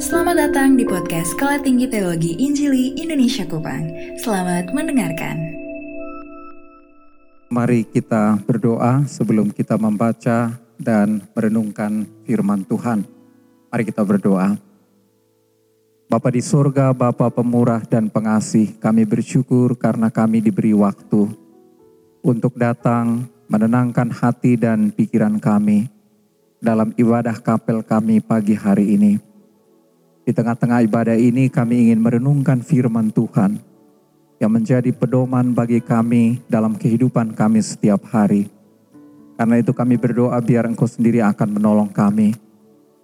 Selamat datang di podcast Sekolah Tinggi Teologi Injili Indonesia Kupang. Selamat mendengarkan. Mari kita berdoa sebelum kita membaca dan merenungkan firman Tuhan. Mari kita berdoa. Bapa di surga, Bapa pemurah dan pengasih, kami bersyukur karena kami diberi waktu untuk datang menenangkan hati dan pikiran kami dalam ibadah kapel kami pagi hari ini. Di tengah-tengah ibadah ini kami ingin merenungkan firman Tuhan yang menjadi pedoman bagi kami dalam kehidupan kami setiap hari. Karena itu kami berdoa biar Engkau sendiri akan menolong kami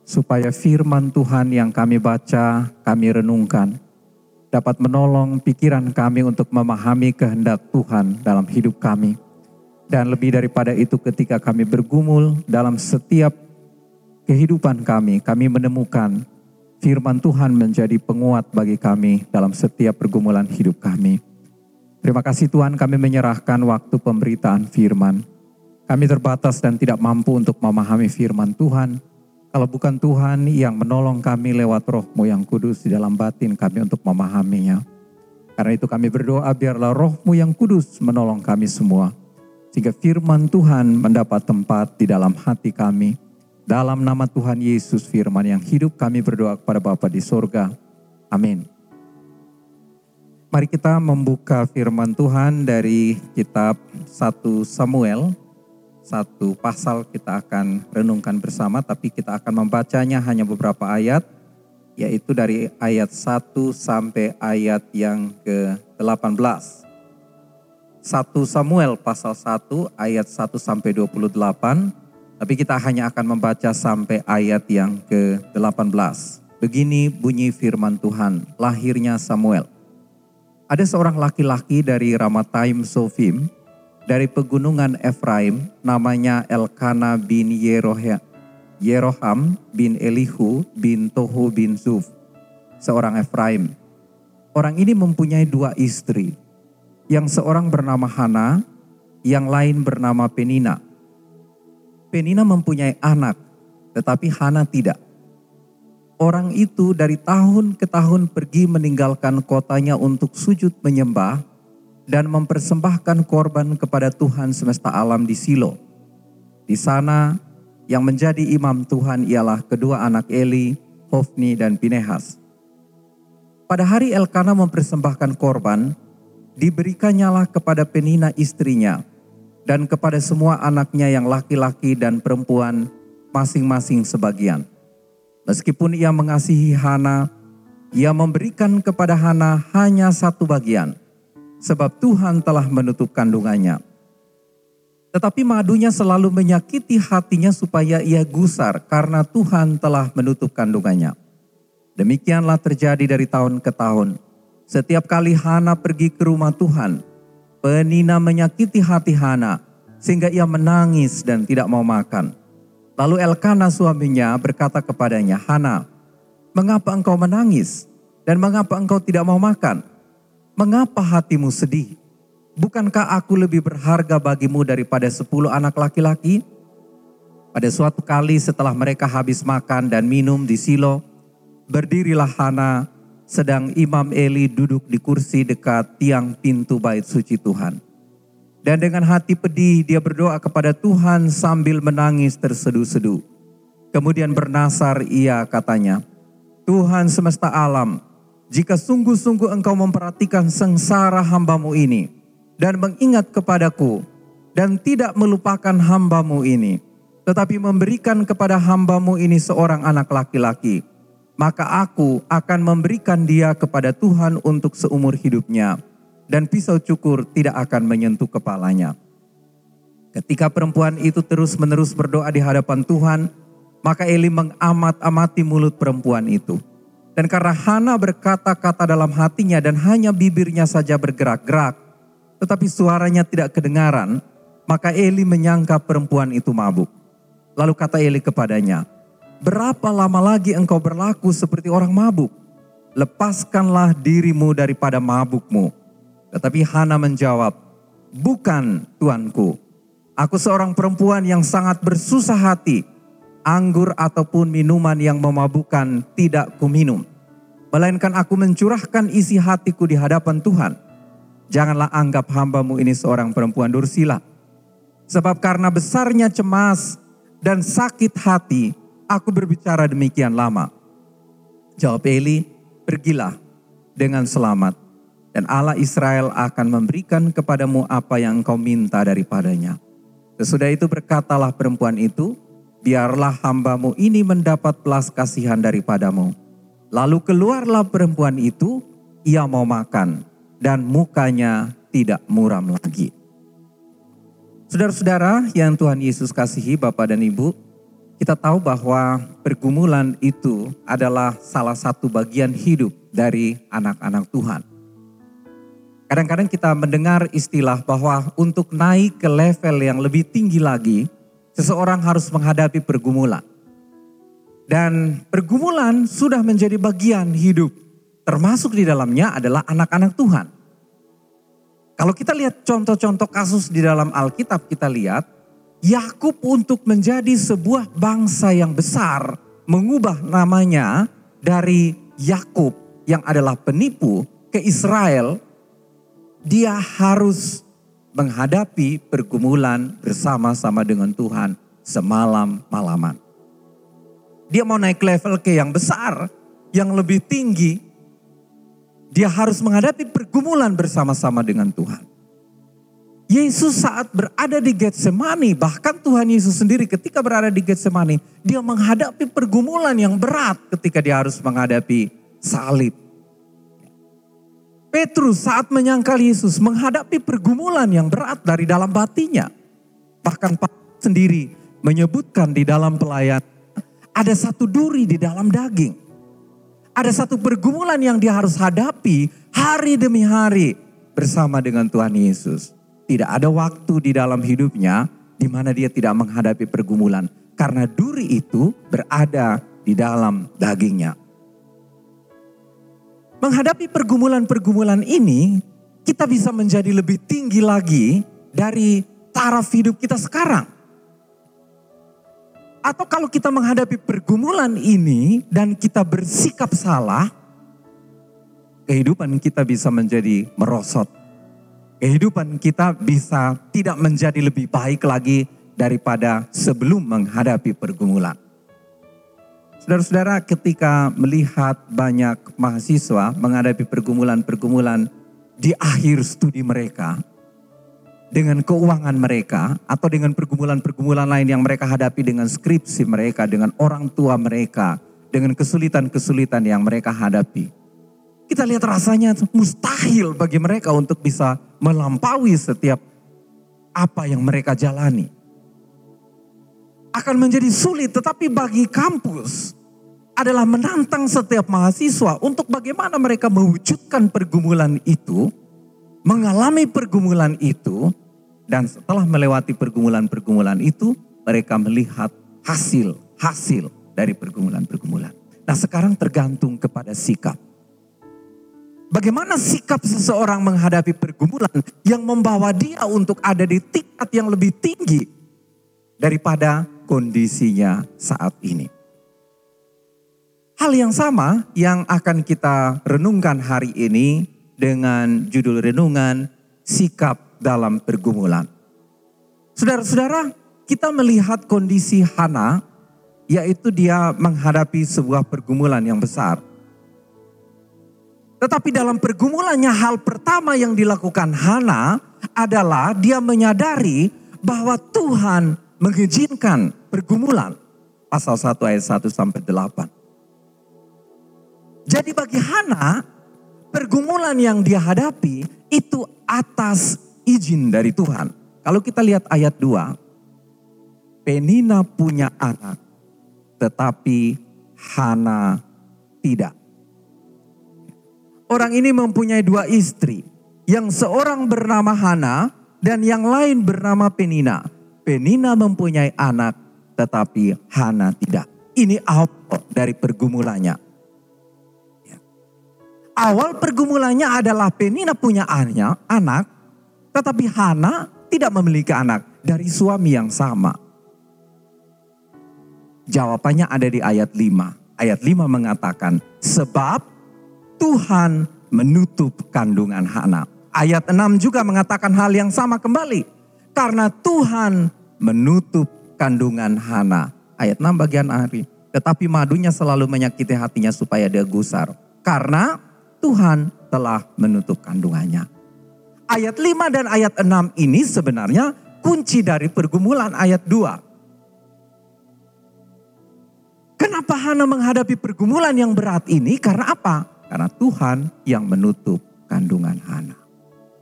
supaya firman Tuhan yang kami baca, kami renungkan, dapat menolong pikiran kami untuk memahami kehendak Tuhan dalam hidup kami. Dan lebih daripada itu ketika kami bergumul dalam setiap kehidupan kami, kami menemukan firman Tuhan menjadi penguat bagi kami dalam setiap pergumulan hidup kami. Terima kasih Tuhan kami menyerahkan waktu pemberitaan firman. Kami terbatas dan tidak mampu untuk memahami firman Tuhan, kalau bukan Tuhan yang menolong kami lewat rohmu yang kudus di dalam batin kami untuk memahaminya. Karena itu kami berdoa biarlah rohmu yang kudus menolong kami semua. Sehingga firman Tuhan mendapat tempat di dalam hati kami. Dalam nama Tuhan Yesus firman yang hidup kami berdoa kepada Bapa di sorga. Amin. Mari kita membuka firman Tuhan dari kitab 1 Samuel satu pasal kita akan renungkan bersama, tapi kita akan membacanya hanya beberapa ayat, yaitu dari ayat 1 sampai ayat yang ke-18. 1 Samuel pasal 1 ayat 1 sampai 28, tapi kita hanya akan membaca sampai ayat yang ke-18. Begini bunyi firman Tuhan, lahirnya Samuel. Ada seorang laki-laki dari Ramataim Sofim, dari pegunungan Efraim namanya Elkana bin Yeroham, Yeroham bin Elihu bin Tohu bin Zuf, seorang Efraim. Orang ini mempunyai dua istri, yang seorang bernama Hana, yang lain bernama Penina. Penina mempunyai anak, tetapi Hana tidak. Orang itu dari tahun ke tahun pergi meninggalkan kotanya untuk sujud menyembah dan mempersembahkan korban kepada Tuhan semesta alam di Silo. Di sana yang menjadi imam Tuhan ialah kedua anak Eli, Hofni dan Pinehas. Pada hari Elkana mempersembahkan korban, diberikannya kepada Penina istrinya dan kepada semua anaknya yang laki-laki dan perempuan masing-masing sebagian. Meskipun ia mengasihi Hana, ia memberikan kepada Hana hanya satu bagian – sebab Tuhan telah menutup kandungannya. Tetapi madunya selalu menyakiti hatinya supaya ia gusar karena Tuhan telah menutup kandungannya. Demikianlah terjadi dari tahun ke tahun. Setiap kali Hana pergi ke rumah Tuhan, Penina menyakiti hati Hana sehingga ia menangis dan tidak mau makan. Lalu Elkana suaminya berkata kepadanya, Hana, mengapa engkau menangis dan mengapa engkau tidak mau makan? Mengapa hatimu sedih? Bukankah aku lebih berharga bagimu daripada sepuluh anak laki-laki? Pada suatu kali setelah mereka habis makan dan minum di Silo, berdirilah Hana, sedang Imam Eli duduk di kursi dekat tiang pintu bait suci Tuhan. Dan dengan hati pedih dia berdoa kepada Tuhan sambil menangis terseduh-seduh. Kemudian bernasar ia katanya, Tuhan semesta alam, jika sungguh-sungguh engkau memperhatikan sengsara hambamu ini dan mengingat kepadaku dan tidak melupakan hambamu ini, tetapi memberikan kepada hambamu ini seorang anak laki-laki, maka aku akan memberikan dia kepada Tuhan untuk seumur hidupnya, dan pisau cukur tidak akan menyentuh kepalanya. Ketika perempuan itu terus-menerus berdoa di hadapan Tuhan, maka Eli mengamat-amati mulut perempuan itu. Dan karena Hana berkata-kata dalam hatinya dan hanya bibirnya saja bergerak-gerak, tetapi suaranya tidak kedengaran, maka Eli menyangka perempuan itu mabuk. Lalu kata Eli kepadanya, Berapa lama lagi engkau berlaku seperti orang mabuk? Lepaskanlah dirimu daripada mabukmu. Tetapi Hana menjawab, Bukan, tuanku. Aku seorang perempuan yang sangat bersusah hati anggur ataupun minuman yang memabukkan tidak kuminum. Melainkan aku mencurahkan isi hatiku di hadapan Tuhan. Janganlah anggap hambamu ini seorang perempuan dursila. Sebab karena besarnya cemas dan sakit hati, aku berbicara demikian lama. Jawab Eli, pergilah dengan selamat. Dan Allah Israel akan memberikan kepadamu apa yang engkau minta daripadanya. Sesudah itu berkatalah perempuan itu, biarlah hambamu ini mendapat belas kasihan daripadamu. Lalu keluarlah perempuan itu, ia mau makan, dan mukanya tidak muram lagi. Saudara-saudara yang Tuhan Yesus kasihi Bapak dan Ibu, kita tahu bahwa pergumulan itu adalah salah satu bagian hidup dari anak-anak Tuhan. Kadang-kadang kita mendengar istilah bahwa untuk naik ke level yang lebih tinggi lagi, seseorang harus menghadapi pergumulan. Dan pergumulan sudah menjadi bagian hidup. Termasuk di dalamnya adalah anak-anak Tuhan. Kalau kita lihat contoh-contoh kasus di dalam Alkitab, kita lihat Yakub untuk menjadi sebuah bangsa yang besar, mengubah namanya dari Yakub yang adalah penipu ke Israel, dia harus menghadapi pergumulan bersama-sama dengan Tuhan semalam-malaman. Dia mau naik level ke yang besar, yang lebih tinggi. Dia harus menghadapi pergumulan bersama-sama dengan Tuhan. Yesus saat berada di Getsemani, bahkan Tuhan Yesus sendiri ketika berada di Getsemani, dia menghadapi pergumulan yang berat ketika dia harus menghadapi salib. Petrus saat menyangkal Yesus menghadapi pergumulan yang berat dari dalam batinya. Bahkan Pak sendiri menyebutkan di dalam pelayan ada satu duri di dalam daging. Ada satu pergumulan yang dia harus hadapi hari demi hari bersama dengan Tuhan Yesus. Tidak ada waktu di dalam hidupnya di mana dia tidak menghadapi pergumulan. Karena duri itu berada di dalam dagingnya. Menghadapi pergumulan-pergumulan ini, kita bisa menjadi lebih tinggi lagi dari taraf hidup kita sekarang. Atau kalau kita menghadapi pergumulan ini dan kita bersikap salah, kehidupan kita bisa menjadi merosot. Kehidupan kita bisa tidak menjadi lebih baik lagi daripada sebelum menghadapi pergumulan. Saudara-saudara, ketika melihat banyak mahasiswa menghadapi pergumulan-pergumulan di akhir studi mereka, dengan keuangan mereka atau dengan pergumulan-pergumulan lain yang mereka hadapi dengan skripsi mereka, dengan orang tua mereka, dengan kesulitan-kesulitan yang mereka hadapi. Kita lihat rasanya mustahil bagi mereka untuk bisa melampaui setiap apa yang mereka jalani. Akan menjadi sulit tetapi bagi kampus adalah menantang setiap mahasiswa untuk bagaimana mereka mewujudkan pergumulan itu mengalami pergumulan itu dan setelah melewati pergumulan-pergumulan itu mereka melihat hasil-hasil dari pergumulan-pergumulan. Nah sekarang tergantung kepada sikap. Bagaimana sikap seseorang menghadapi pergumulan yang membawa dia untuk ada di tingkat yang lebih tinggi daripada kondisinya saat ini. Hal yang sama yang akan kita renungkan hari ini dengan judul renungan sikap dalam pergumulan. Saudara-saudara, kita melihat kondisi Hana yaitu dia menghadapi sebuah pergumulan yang besar. Tetapi dalam pergumulannya hal pertama yang dilakukan Hana adalah dia menyadari bahwa Tuhan mengizinkan pergumulan. Pasal 1 ayat 1 sampai 8. Jadi bagi Hana pergumulan yang dia hadapi itu atas izin dari Tuhan. Kalau kita lihat ayat 2, Penina punya anak, tetapi Hana tidak. Orang ini mempunyai dua istri, yang seorang bernama Hana dan yang lain bernama Penina. Penina mempunyai anak, tetapi Hana tidak. Ini awal dari pergumulannya awal pergumulannya adalah Penina punya anak, anak, tetapi Hana tidak memiliki anak dari suami yang sama. Jawabannya ada di ayat 5. Ayat 5 mengatakan, sebab Tuhan menutup kandungan Hana. Ayat 6 juga mengatakan hal yang sama kembali. Karena Tuhan menutup kandungan Hana. Ayat 6 bagian akhir. Tetapi madunya selalu menyakiti hatinya supaya dia gusar. Karena Tuhan telah menutup kandungannya. Ayat 5 dan ayat 6 ini sebenarnya kunci dari pergumulan ayat 2. Kenapa Hana menghadapi pergumulan yang berat ini? Karena apa? Karena Tuhan yang menutup kandungan Hana.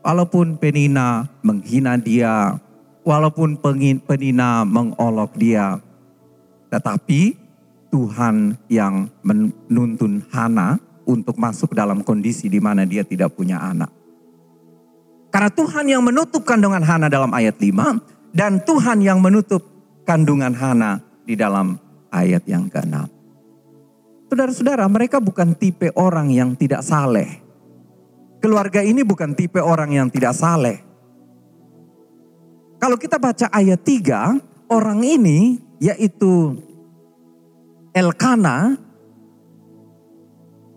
Walaupun Penina menghina dia, walaupun Penina mengolok dia, tetapi Tuhan yang menuntun Hana untuk masuk dalam kondisi di mana dia tidak punya anak. Karena Tuhan yang menutup kandungan Hana dalam ayat 5 dan Tuhan yang menutup kandungan Hana di dalam ayat yang ke-6. Saudara-saudara, mereka bukan tipe orang yang tidak saleh. Keluarga ini bukan tipe orang yang tidak saleh. Kalau kita baca ayat 3, orang ini yaitu Elkana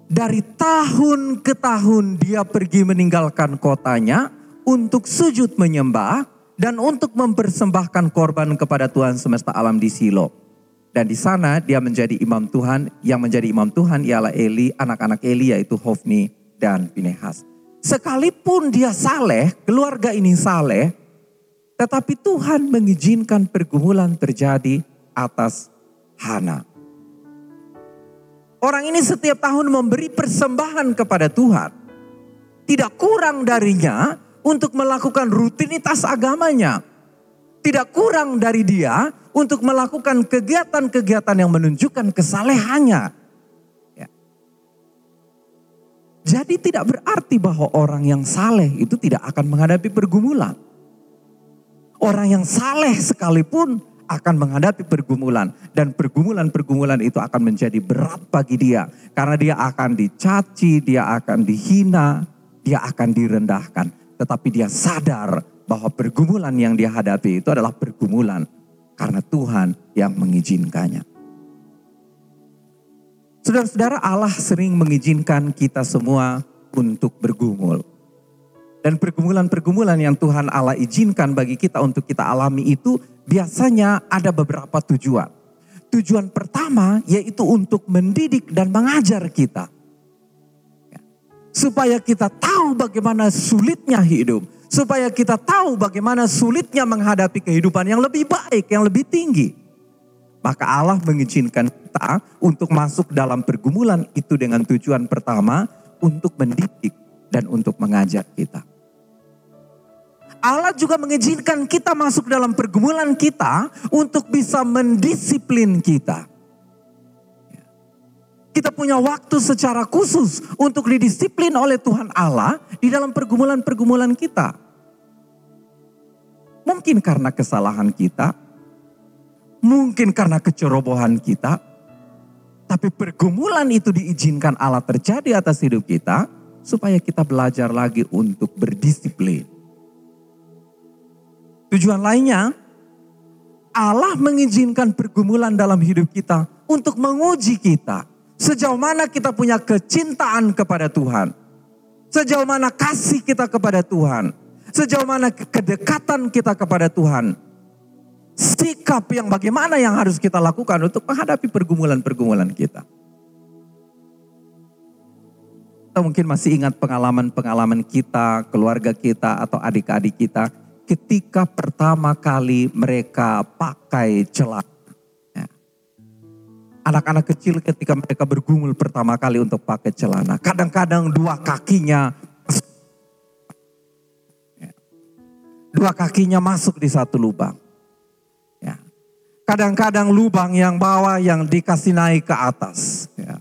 dari tahun ke tahun dia pergi meninggalkan kotanya untuk sujud menyembah dan untuk mempersembahkan korban kepada Tuhan semesta alam di Silo. Dan di sana dia menjadi imam Tuhan, yang menjadi imam Tuhan ialah Eli, anak-anak Eli yaitu Hofni dan Pinehas. Sekalipun dia saleh, keluarga ini saleh, tetapi Tuhan mengizinkan pergumulan terjadi atas Hana. Orang ini setiap tahun memberi persembahan kepada Tuhan. Tidak kurang darinya untuk melakukan rutinitas agamanya. Tidak kurang dari dia untuk melakukan kegiatan-kegiatan yang menunjukkan kesalehannya. Ya. Jadi tidak berarti bahwa orang yang saleh itu tidak akan menghadapi pergumulan. Orang yang saleh sekalipun akan menghadapi pergumulan. Dan pergumulan-pergumulan itu akan menjadi berat bagi dia. Karena dia akan dicaci, dia akan dihina, dia akan direndahkan. Tetapi dia sadar bahwa pergumulan yang dia hadapi itu adalah pergumulan karena Tuhan yang mengizinkannya. Saudara-saudara Allah sering mengizinkan kita semua untuk bergumul. Dan pergumulan-pergumulan yang Tuhan Allah izinkan bagi kita untuk kita alami itu biasanya ada beberapa tujuan. Tujuan pertama yaitu untuk mendidik dan mengajar kita. Supaya kita tahu bagaimana sulitnya hidup supaya kita tahu bagaimana sulitnya menghadapi kehidupan yang lebih baik, yang lebih tinggi. Maka Allah mengizinkan kita untuk masuk dalam pergumulan itu dengan tujuan pertama untuk mendidik dan untuk mengajar kita. Allah juga mengizinkan kita masuk dalam pergumulan kita untuk bisa mendisiplin kita. Kita punya waktu secara khusus untuk didisiplin oleh Tuhan Allah di dalam pergumulan-pergumulan kita. Mungkin karena kesalahan kita, mungkin karena kecerobohan kita, tapi pergumulan itu diizinkan Allah terjadi atas hidup kita supaya kita belajar lagi untuk berdisiplin. Tujuan lainnya, Allah mengizinkan pergumulan dalam hidup kita untuk menguji kita. Sejauh mana kita punya kecintaan kepada Tuhan. Sejauh mana kasih kita kepada Tuhan. Sejauh mana kedekatan kita kepada Tuhan. Sikap yang bagaimana yang harus kita lakukan untuk menghadapi pergumulan-pergumulan kita. Kita mungkin masih ingat pengalaman-pengalaman kita, keluarga kita, atau adik-adik kita. Ketika pertama kali mereka pakai celana. Anak-anak kecil ketika mereka bergumul pertama kali untuk pakai celana. Kadang-kadang dua kakinya dua kakinya masuk di satu lubang. Ya. Kadang-kadang lubang yang bawah yang dikasih naik ke atas. Ya.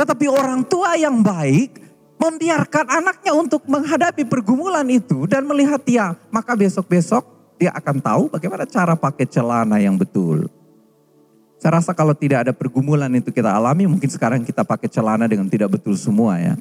Tetapi orang tua yang baik membiarkan anaknya untuk menghadapi pergumulan itu dan melihat dia. Maka besok-besok dia akan tahu bagaimana cara pakai celana yang betul. Saya rasa kalau tidak ada pergumulan itu kita alami, mungkin sekarang kita pakai celana dengan tidak betul semua ya.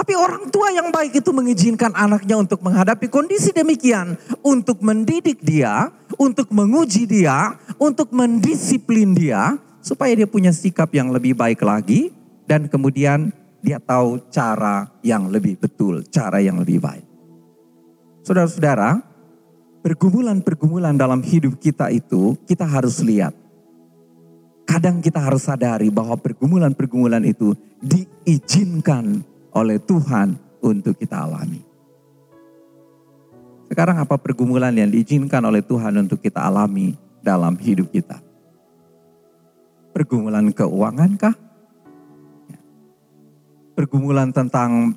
Tapi orang tua yang baik itu mengizinkan anaknya untuk menghadapi kondisi demikian. Untuk mendidik dia, untuk menguji dia, untuk mendisiplin dia. Supaya dia punya sikap yang lebih baik lagi. Dan kemudian dia tahu cara yang lebih betul, cara yang lebih baik. Saudara-saudara, pergumulan-pergumulan dalam hidup kita itu kita harus lihat. Kadang kita harus sadari bahwa pergumulan-pergumulan itu diizinkan oleh Tuhan untuk kita alami. Sekarang apa pergumulan yang diizinkan oleh Tuhan untuk kita alami dalam hidup kita? Pergumulan keuangan kah? Pergumulan tentang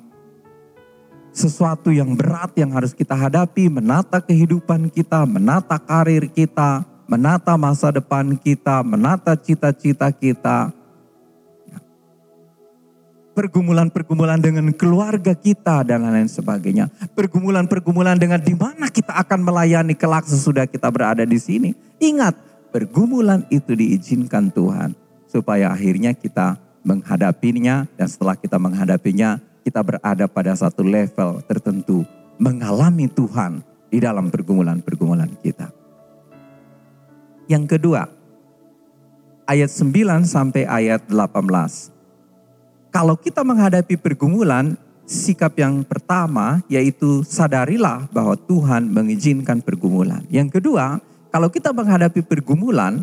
sesuatu yang berat yang harus kita hadapi, menata kehidupan kita, menata karir kita, menata masa depan kita, menata cita-cita kita, pergumulan-pergumulan dengan keluarga kita dan lain-lain sebagainya. Pergumulan-pergumulan dengan di mana kita akan melayani kelak sesudah kita berada di sini. Ingat, pergumulan itu diizinkan Tuhan supaya akhirnya kita menghadapinya dan setelah kita menghadapinya kita berada pada satu level tertentu mengalami Tuhan di dalam pergumulan-pergumulan kita. Yang kedua, ayat 9 sampai ayat 18 kalau kita menghadapi pergumulan, sikap yang pertama yaitu sadarilah bahwa Tuhan mengizinkan pergumulan. Yang kedua, kalau kita menghadapi pergumulan,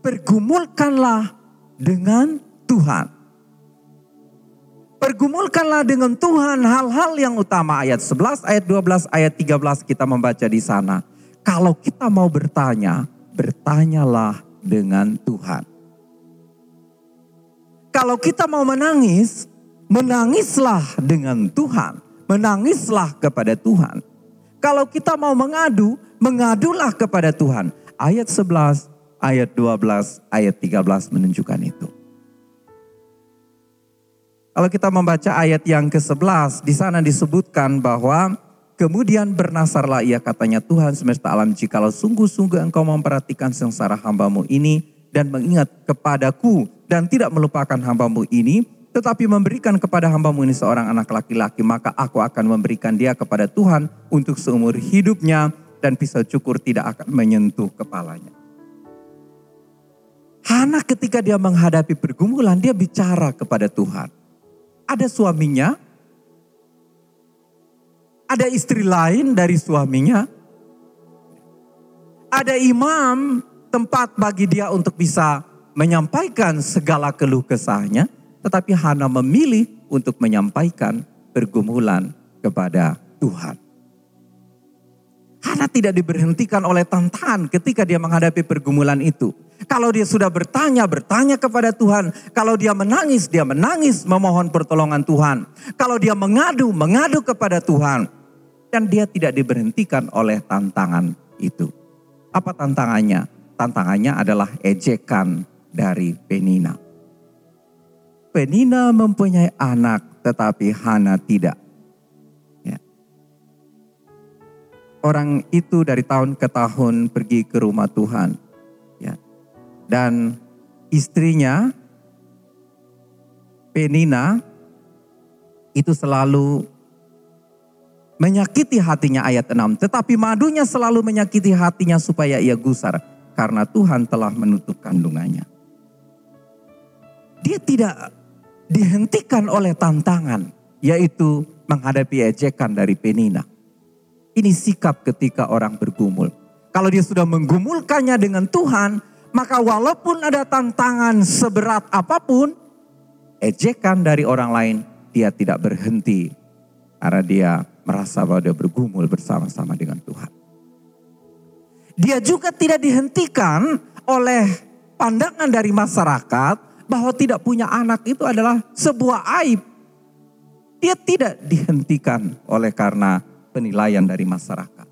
pergumulkanlah dengan Tuhan. Pergumulkanlah dengan Tuhan hal-hal yang utama ayat 11, ayat 12, ayat 13 kita membaca di sana. Kalau kita mau bertanya, bertanyalah dengan Tuhan. Kalau kita mau menangis, menangislah dengan Tuhan. Menangislah kepada Tuhan. Kalau kita mau mengadu, mengadulah kepada Tuhan. Ayat 11, ayat 12, ayat 13 menunjukkan itu. Kalau kita membaca ayat yang ke-11, di sana disebutkan bahwa kemudian bernasarlah ia katanya Tuhan semesta alam jikalau sungguh-sungguh engkau memperhatikan sengsara hambamu ini dan mengingat kepadaku dan tidak melupakan hambamu ini, tetapi memberikan kepada hambamu ini seorang anak laki-laki, maka aku akan memberikan dia kepada Tuhan untuk seumur hidupnya dan pisau cukur tidak akan menyentuh kepalanya. Hana ketika dia menghadapi pergumulan, dia bicara kepada Tuhan. Ada suaminya, ada istri lain dari suaminya, ada imam tempat bagi dia untuk bisa menyampaikan segala keluh kesahnya, tetapi Hana memilih untuk menyampaikan pergumulan kepada Tuhan. Hana tidak diberhentikan oleh tantangan ketika dia menghadapi pergumulan itu. Kalau dia sudah bertanya, bertanya kepada Tuhan. Kalau dia menangis, dia menangis memohon pertolongan Tuhan. Kalau dia mengadu, mengadu kepada Tuhan. Dan dia tidak diberhentikan oleh tantangan itu. Apa tantangannya? Tantangannya adalah ejekan dari Penina. Penina mempunyai anak tetapi Hana tidak. Ya. Orang itu dari tahun ke tahun pergi ke rumah Tuhan. Dan istrinya Penina itu selalu menyakiti hatinya ayat 6. Tetapi madunya selalu menyakiti hatinya supaya ia gusar. Karena Tuhan telah menutup kandungannya dia tidak dihentikan oleh tantangan, yaitu menghadapi ejekan dari Penina. Ini sikap ketika orang bergumul. Kalau dia sudah menggumulkannya dengan Tuhan, maka walaupun ada tantangan seberat apa pun, ejekan dari orang lain, dia tidak berhenti. Karena dia merasa bahwa dia bergumul bersama-sama dengan Tuhan. Dia juga tidak dihentikan oleh pandangan dari masyarakat bahwa tidak punya anak itu adalah sebuah aib. Dia tidak dihentikan oleh karena penilaian dari masyarakat.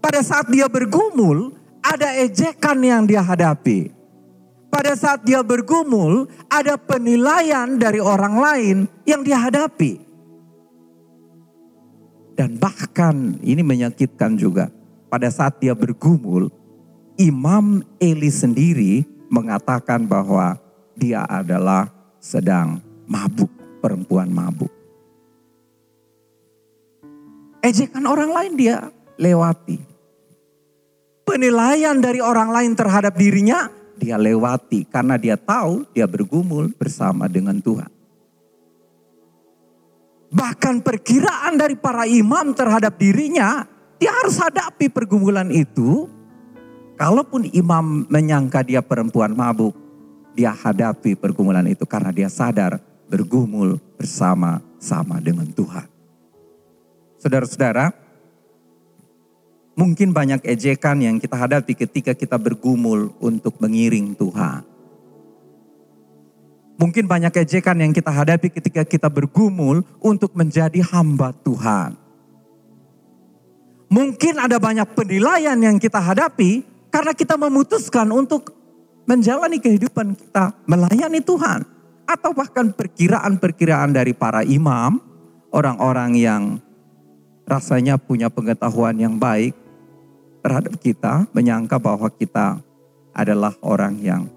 Pada saat dia bergumul, ada ejekan yang dia hadapi. Pada saat dia bergumul, ada penilaian dari orang lain yang dia hadapi. Dan bahkan ini menyakitkan juga. Pada saat dia bergumul, Imam Eli sendiri mengatakan bahwa dia adalah sedang mabuk, perempuan mabuk. Ejekan orang lain dia lewati. Penilaian dari orang lain terhadap dirinya dia lewati karena dia tahu dia bergumul bersama dengan Tuhan. Bahkan perkiraan dari para imam terhadap dirinya, dia harus hadapi pergumulan itu. Kalaupun imam menyangka dia perempuan mabuk, dia hadapi pergumulan itu karena dia sadar bergumul bersama-sama dengan Tuhan. Saudara-saudara, mungkin banyak ejekan yang kita hadapi ketika kita bergumul untuk mengiring Tuhan. Mungkin banyak ejekan yang kita hadapi ketika kita bergumul untuk menjadi hamba Tuhan. Mungkin ada banyak penilaian yang kita hadapi karena kita memutuskan untuk menjalani kehidupan kita melayani Tuhan. Atau bahkan perkiraan-perkiraan dari para imam, orang-orang yang rasanya punya pengetahuan yang baik terhadap kita, menyangka bahwa kita adalah orang yang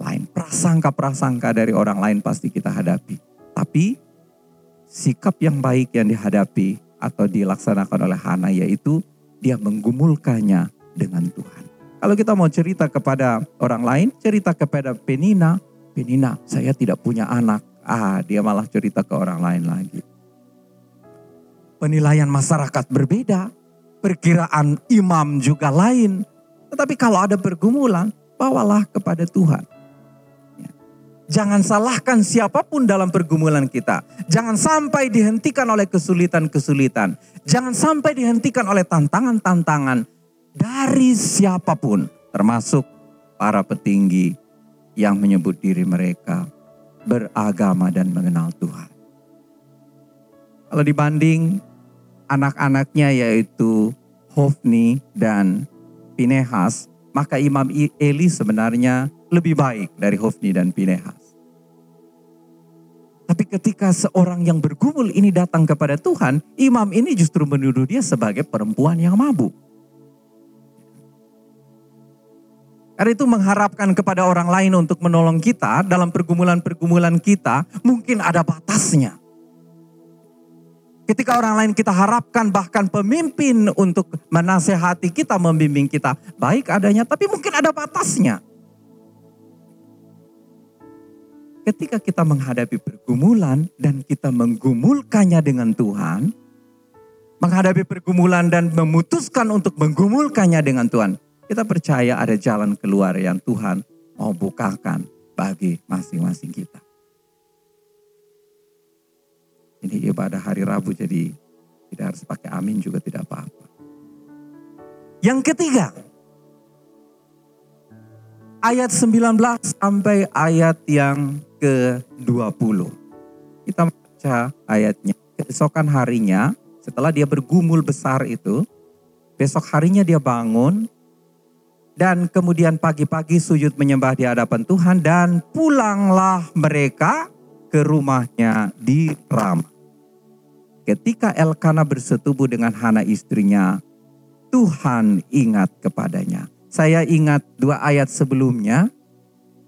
lain. Prasangka-prasangka dari orang lain pasti kita hadapi. Tapi sikap yang baik yang dihadapi atau dilaksanakan oleh Hana yaitu dia menggumulkannya dengan Tuhan. Kalau kita mau cerita kepada orang lain, cerita kepada Penina, Penina, saya tidak punya anak. Ah, dia malah cerita ke orang lain lagi. Penilaian masyarakat berbeda, perkiraan imam juga lain. Tetapi kalau ada pergumulan, bawalah kepada Tuhan. Ya. Jangan salahkan siapa pun dalam pergumulan kita. Jangan sampai dihentikan oleh kesulitan-kesulitan. Jangan sampai dihentikan oleh tantangan-tantangan dari siapa pun, termasuk para petinggi yang menyebut diri mereka beragama dan mengenal Tuhan. Kalau dibanding anak-anaknya yaitu Hofni dan Pinehas, maka Imam Eli sebenarnya lebih baik dari Hofni dan Pinehas. Tapi ketika seorang yang bergumul ini datang kepada Tuhan, imam ini justru menuduh dia sebagai perempuan yang mabuk. Karena itu mengharapkan kepada orang lain untuk menolong kita dalam pergumulan-pergumulan kita mungkin ada batasnya. Ketika orang lain kita harapkan bahkan pemimpin untuk menasehati kita, membimbing kita baik adanya, tapi mungkin ada batasnya. Ketika kita menghadapi pergumulan dan kita menggumulkannya dengan Tuhan, menghadapi pergumulan dan memutuskan untuk menggumulkannya dengan Tuhan, kita percaya ada jalan keluar yang Tuhan mau bukakan bagi masing-masing kita. Ini ibadah hari Rabu jadi tidak harus pakai amin juga tidak apa-apa. Yang ketiga, ayat 19 sampai ayat yang ke-20. Kita baca ayatnya. Keesokan harinya, setelah dia bergumul besar itu, besok harinya dia bangun, dan kemudian pagi-pagi sujud menyembah di hadapan Tuhan dan pulanglah mereka ke rumahnya di Ram. Ketika Elkana bersetubuh dengan Hana istrinya, Tuhan ingat kepadanya. Saya ingat dua ayat sebelumnya.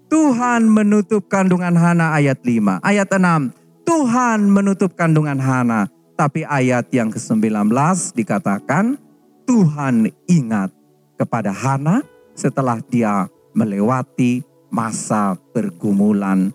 Tuhan menutup kandungan Hana ayat 5. Ayat 6, Tuhan menutup kandungan Hana. Tapi ayat yang ke-19 dikatakan, Tuhan ingat kepada Hana setelah dia melewati masa pergumulan,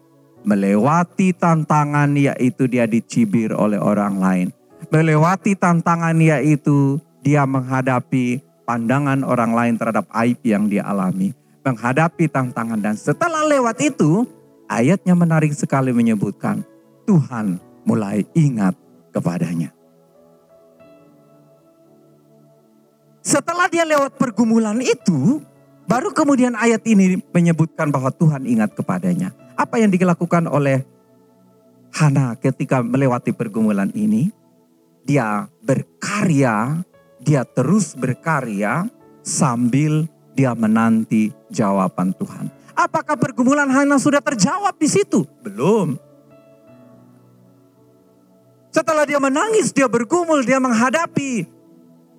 melewati tantangan yaitu dia dicibir oleh orang lain, melewati tantangan yaitu dia menghadapi pandangan orang lain terhadap aib yang dia alami, menghadapi tantangan dan setelah lewat itu ayatnya menarik sekali menyebutkan Tuhan mulai ingat kepadanya. Setelah dia lewat pergumulan itu, Baru kemudian ayat ini menyebutkan bahwa Tuhan ingat kepadanya. Apa yang dilakukan oleh Hana ketika melewati pergumulan ini? Dia berkarya, dia terus berkarya sambil dia menanti jawaban Tuhan. Apakah pergumulan Hana sudah terjawab di situ? Belum. Setelah dia menangis, dia bergumul, dia menghadapi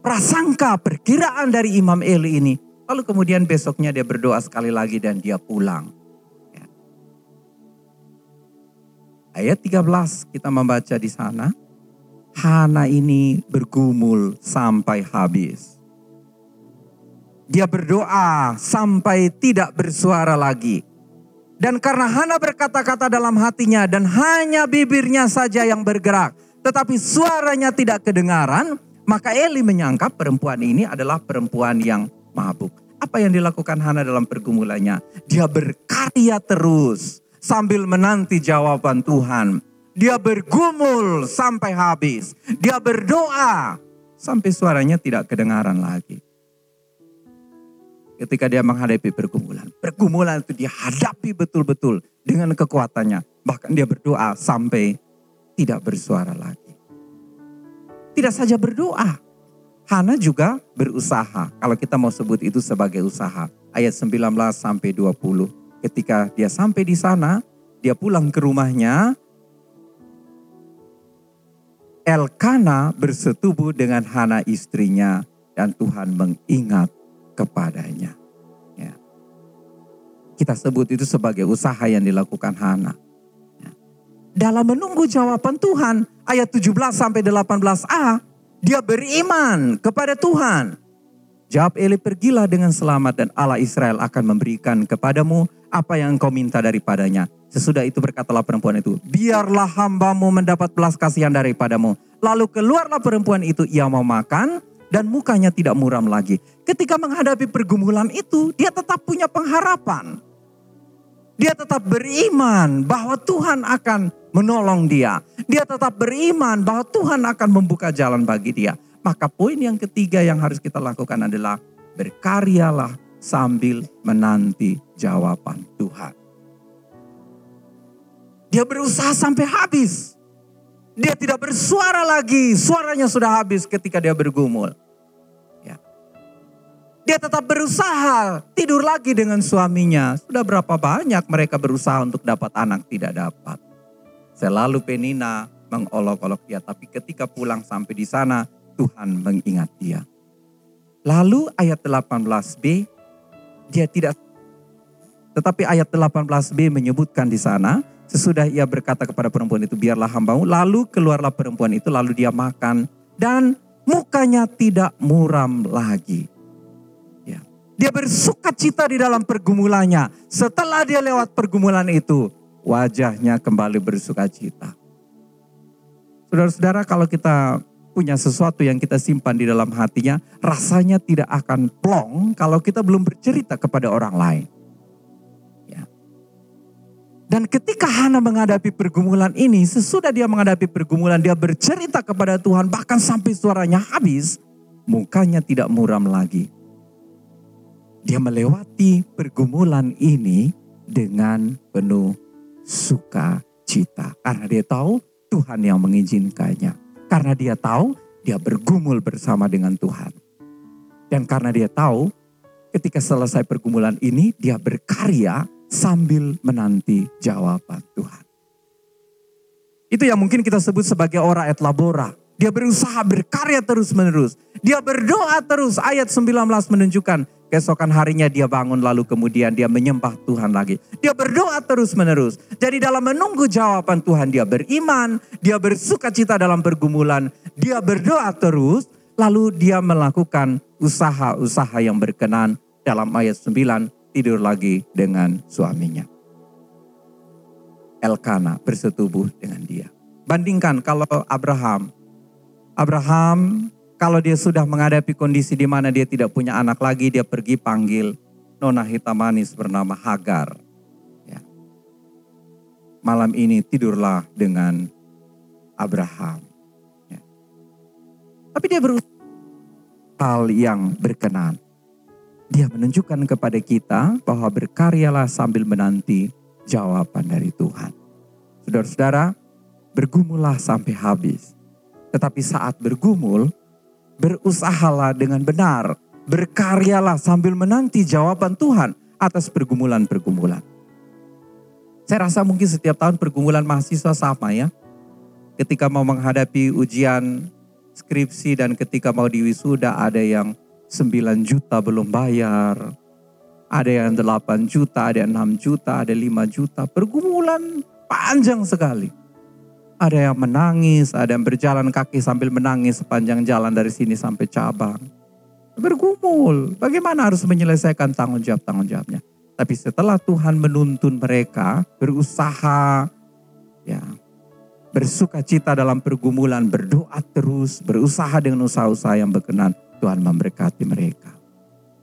prasangka perkiraan dari Imam Eli ini. Lalu kemudian besoknya dia berdoa sekali lagi dan dia pulang. Ayat 13 kita membaca di sana. Hana ini bergumul sampai habis. Dia berdoa sampai tidak bersuara lagi. Dan karena Hana berkata-kata dalam hatinya dan hanya bibirnya saja yang bergerak, tetapi suaranya tidak kedengaran, maka Eli menyangka perempuan ini adalah perempuan yang mabuk. Apa yang dilakukan Hana dalam pergumulannya? Dia berkarya terus sambil menanti jawaban Tuhan. Dia bergumul sampai habis. Dia berdoa sampai suaranya tidak kedengaran lagi. Ketika dia menghadapi pergumulan. Pergumulan itu dia hadapi betul-betul dengan kekuatannya. Bahkan dia berdoa sampai tidak bersuara lagi. Tidak saja berdoa. Hana juga berusaha. Kalau kita mau sebut itu sebagai usaha. Ayat 19 sampai 20. Ketika dia sampai di sana, dia pulang ke rumahnya, Elkana bersetubuh dengan Hana istrinya dan Tuhan mengingat kepadanya. Ya. Kita sebut itu sebagai usaha yang dilakukan Hana. Ya. Dalam menunggu jawaban Tuhan, ayat 17 sampai 18a, dia beriman kepada Tuhan. Jawab Eli, pergilah dengan selamat dan Allah Israel akan memberikan kepadamu apa yang engkau minta daripadanya. Sesudah itu berkatalah perempuan itu, biarlah hambamu mendapat belas kasihan daripadamu. Lalu keluarlah perempuan itu, ia mau makan dan mukanya tidak muram lagi. Ketika menghadapi pergumulan itu, dia tetap punya pengharapan. Dia tetap beriman bahwa Tuhan akan menolong dia. Dia tetap beriman bahwa Tuhan akan membuka jalan bagi dia. Maka poin yang ketiga yang harus kita lakukan adalah berkaryalah sambil menanti jawaban Tuhan. Dia berusaha sampai habis. Dia tidak bersuara lagi, suaranya sudah habis ketika dia bergumul. Ya. Dia tetap berusaha tidur lagi dengan suaminya. Sudah berapa banyak mereka berusaha untuk dapat anak tidak dapat. Selalu Penina mengolok-olok dia, tapi ketika pulang sampai di sana Tuhan mengingat dia. Lalu ayat 18b dia tidak tetapi ayat 18b menyebutkan di sana, sesudah ia berkata kepada perempuan itu, biarlah hambamu. Lalu keluarlah perempuan itu, lalu dia makan. Dan mukanya tidak muram lagi. Ya. Dia bersuka cita di dalam pergumulannya. Setelah dia lewat pergumulan itu, wajahnya kembali bersuka cita. Saudara-saudara kalau kita punya sesuatu yang kita simpan di dalam hatinya, rasanya tidak akan plong kalau kita belum bercerita kepada orang lain. Ya. Dan ketika Hana menghadapi pergumulan ini, sesudah dia menghadapi pergumulan, dia bercerita kepada Tuhan, bahkan sampai suaranya habis, mukanya tidak muram lagi. Dia melewati pergumulan ini dengan penuh sukacita. Karena dia tahu Tuhan yang mengizinkannya. Karena dia tahu dia bergumul bersama dengan Tuhan. Dan karena dia tahu ketika selesai pergumulan ini dia berkarya sambil menanti jawaban Tuhan. Itu yang mungkin kita sebut sebagai ora et labora. Dia berusaha berkarya terus menerus. Dia berdoa terus. Ayat 19 menunjukkan Keesokan harinya dia bangun lalu kemudian dia menyembah Tuhan lagi. Dia berdoa terus menerus. Jadi dalam menunggu jawaban Tuhan dia beriman, dia bersuka cita dalam pergumulan, dia berdoa terus, lalu dia melakukan usaha-usaha yang berkenan dalam ayat 9 tidur lagi dengan suaminya. Elkana bersetubuh dengan dia. Bandingkan kalau Abraham. Abraham kalau dia sudah menghadapi kondisi di mana dia tidak punya anak lagi, dia pergi panggil nona hitam manis bernama Hagar. Ya. Malam ini tidurlah dengan Abraham. Ya. Tapi dia berusaha hal yang berkenan. Dia menunjukkan kepada kita bahwa berkaryalah sambil menanti jawaban dari Tuhan. Saudara-saudara, bergumullah sampai habis. Tetapi saat bergumul, berusahalah dengan benar, berkaryalah sambil menanti jawaban Tuhan atas pergumulan-pergumulan. Saya rasa mungkin setiap tahun pergumulan mahasiswa sama ya. Ketika mau menghadapi ujian skripsi dan ketika mau diwisuda ada yang 9 juta belum bayar. Ada yang 8 juta, ada yang 6 juta, ada 5 juta. Pergumulan panjang sekali. Ada yang menangis, ada yang berjalan kaki sambil menangis sepanjang jalan dari sini sampai cabang. Bergumul, bagaimana harus menyelesaikan tanggung jawab-tanggung jawabnya. Tapi setelah Tuhan menuntun mereka berusaha ya bersuka cita dalam pergumulan, berdoa terus, berusaha dengan usaha-usaha yang berkenan, Tuhan memberkati mereka.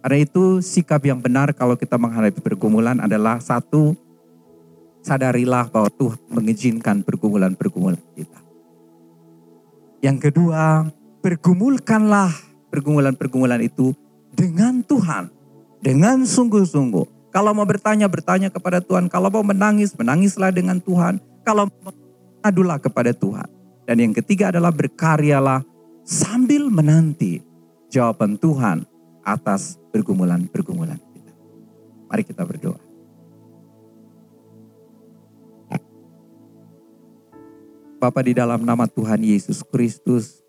Karena itu sikap yang benar kalau kita menghadapi pergumulan adalah satu, sadarilah bahwa Tuhan mengizinkan pergumulan-pergumulan kita. Yang kedua, pergumulkanlah pergumulan-pergumulan itu dengan Tuhan. Dengan sungguh-sungguh. Kalau mau bertanya, bertanya kepada Tuhan. Kalau mau menangis, menangislah dengan Tuhan. Kalau adulah kepada Tuhan. Dan yang ketiga adalah berkaryalah sambil menanti jawaban Tuhan atas pergumulan-pergumulan kita. Mari kita berdoa. Bapa di dalam nama Tuhan Yesus Kristus,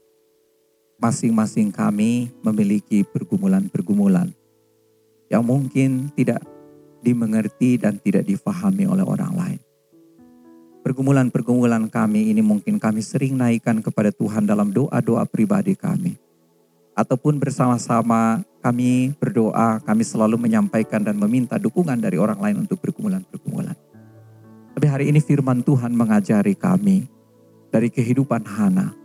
masing-masing kami memiliki pergumulan-pergumulan yang mungkin tidak dimengerti dan tidak difahami oleh orang lain. Pergumulan-pergumulan kami ini mungkin kami sering naikkan kepada Tuhan dalam doa-doa pribadi kami. Ataupun bersama-sama kami berdoa, kami selalu menyampaikan dan meminta dukungan dari orang lain untuk pergumulan-pergumulan. Tapi hari ini firman Tuhan mengajari kami dari kehidupan Hana.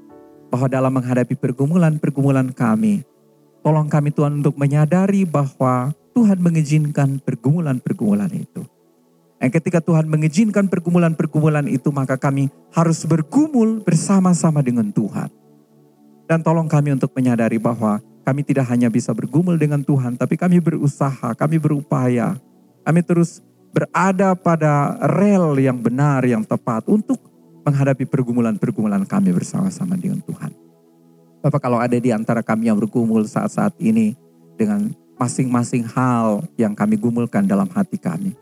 Bahwa dalam menghadapi pergumulan-pergumulan kami, tolong kami Tuhan untuk menyadari bahwa Tuhan mengizinkan pergumulan-pergumulan itu. Dan ketika Tuhan mengizinkan pergumulan-pergumulan itu, maka kami harus bergumul bersama-sama dengan Tuhan. Dan tolong kami untuk menyadari bahwa kami tidak hanya bisa bergumul dengan Tuhan, tapi kami berusaha, kami berupaya, kami terus berada pada rel yang benar, yang tepat untuk menghadapi pergumulan-pergumulan kami bersama-sama dengan Tuhan. Bapak kalau ada di antara kami yang bergumul saat-saat ini dengan masing-masing hal yang kami gumulkan dalam hati kami.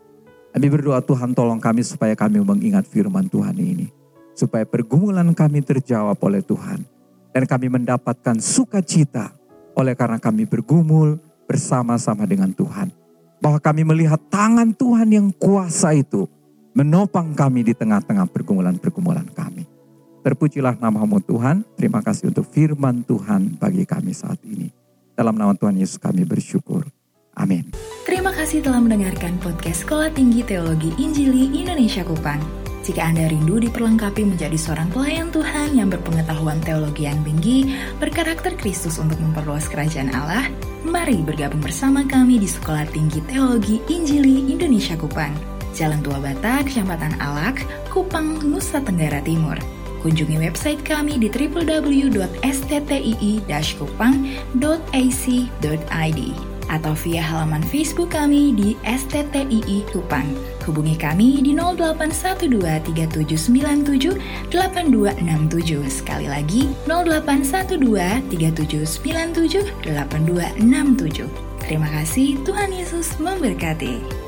Kami berdoa Tuhan tolong kami supaya kami mengingat firman Tuhan ini. Supaya pergumulan kami terjawab oleh Tuhan. Dan kami mendapatkan sukacita oleh karena kami bergumul bersama-sama dengan Tuhan. Bahwa kami melihat tangan Tuhan yang kuasa itu menopang kami di tengah-tengah pergumulan-pergumulan kami. Terpujilah namamu Tuhan, terima kasih untuk firman Tuhan bagi kami saat ini. Dalam nama Tuhan Yesus kami bersyukur. Amin. Terima kasih telah mendengarkan podcast Sekolah Tinggi Teologi Injili Indonesia Kupang. Jika Anda rindu diperlengkapi menjadi seorang pelayan Tuhan yang berpengetahuan teologi yang tinggi, berkarakter Kristus untuk memperluas kerajaan Allah, mari bergabung bersama kami di Sekolah Tinggi Teologi Injili Indonesia Kupang. Jalan Tua Bata, Kecamatan Alak, Kupang, Nusa Tenggara Timur. Kunjungi website kami di www.sttii-kupang.ac.id atau via halaman Facebook kami di STTII Kupang. Hubungi kami di 081237978267. Sekali lagi 081237978267. Terima kasih, Tuhan Yesus memberkati.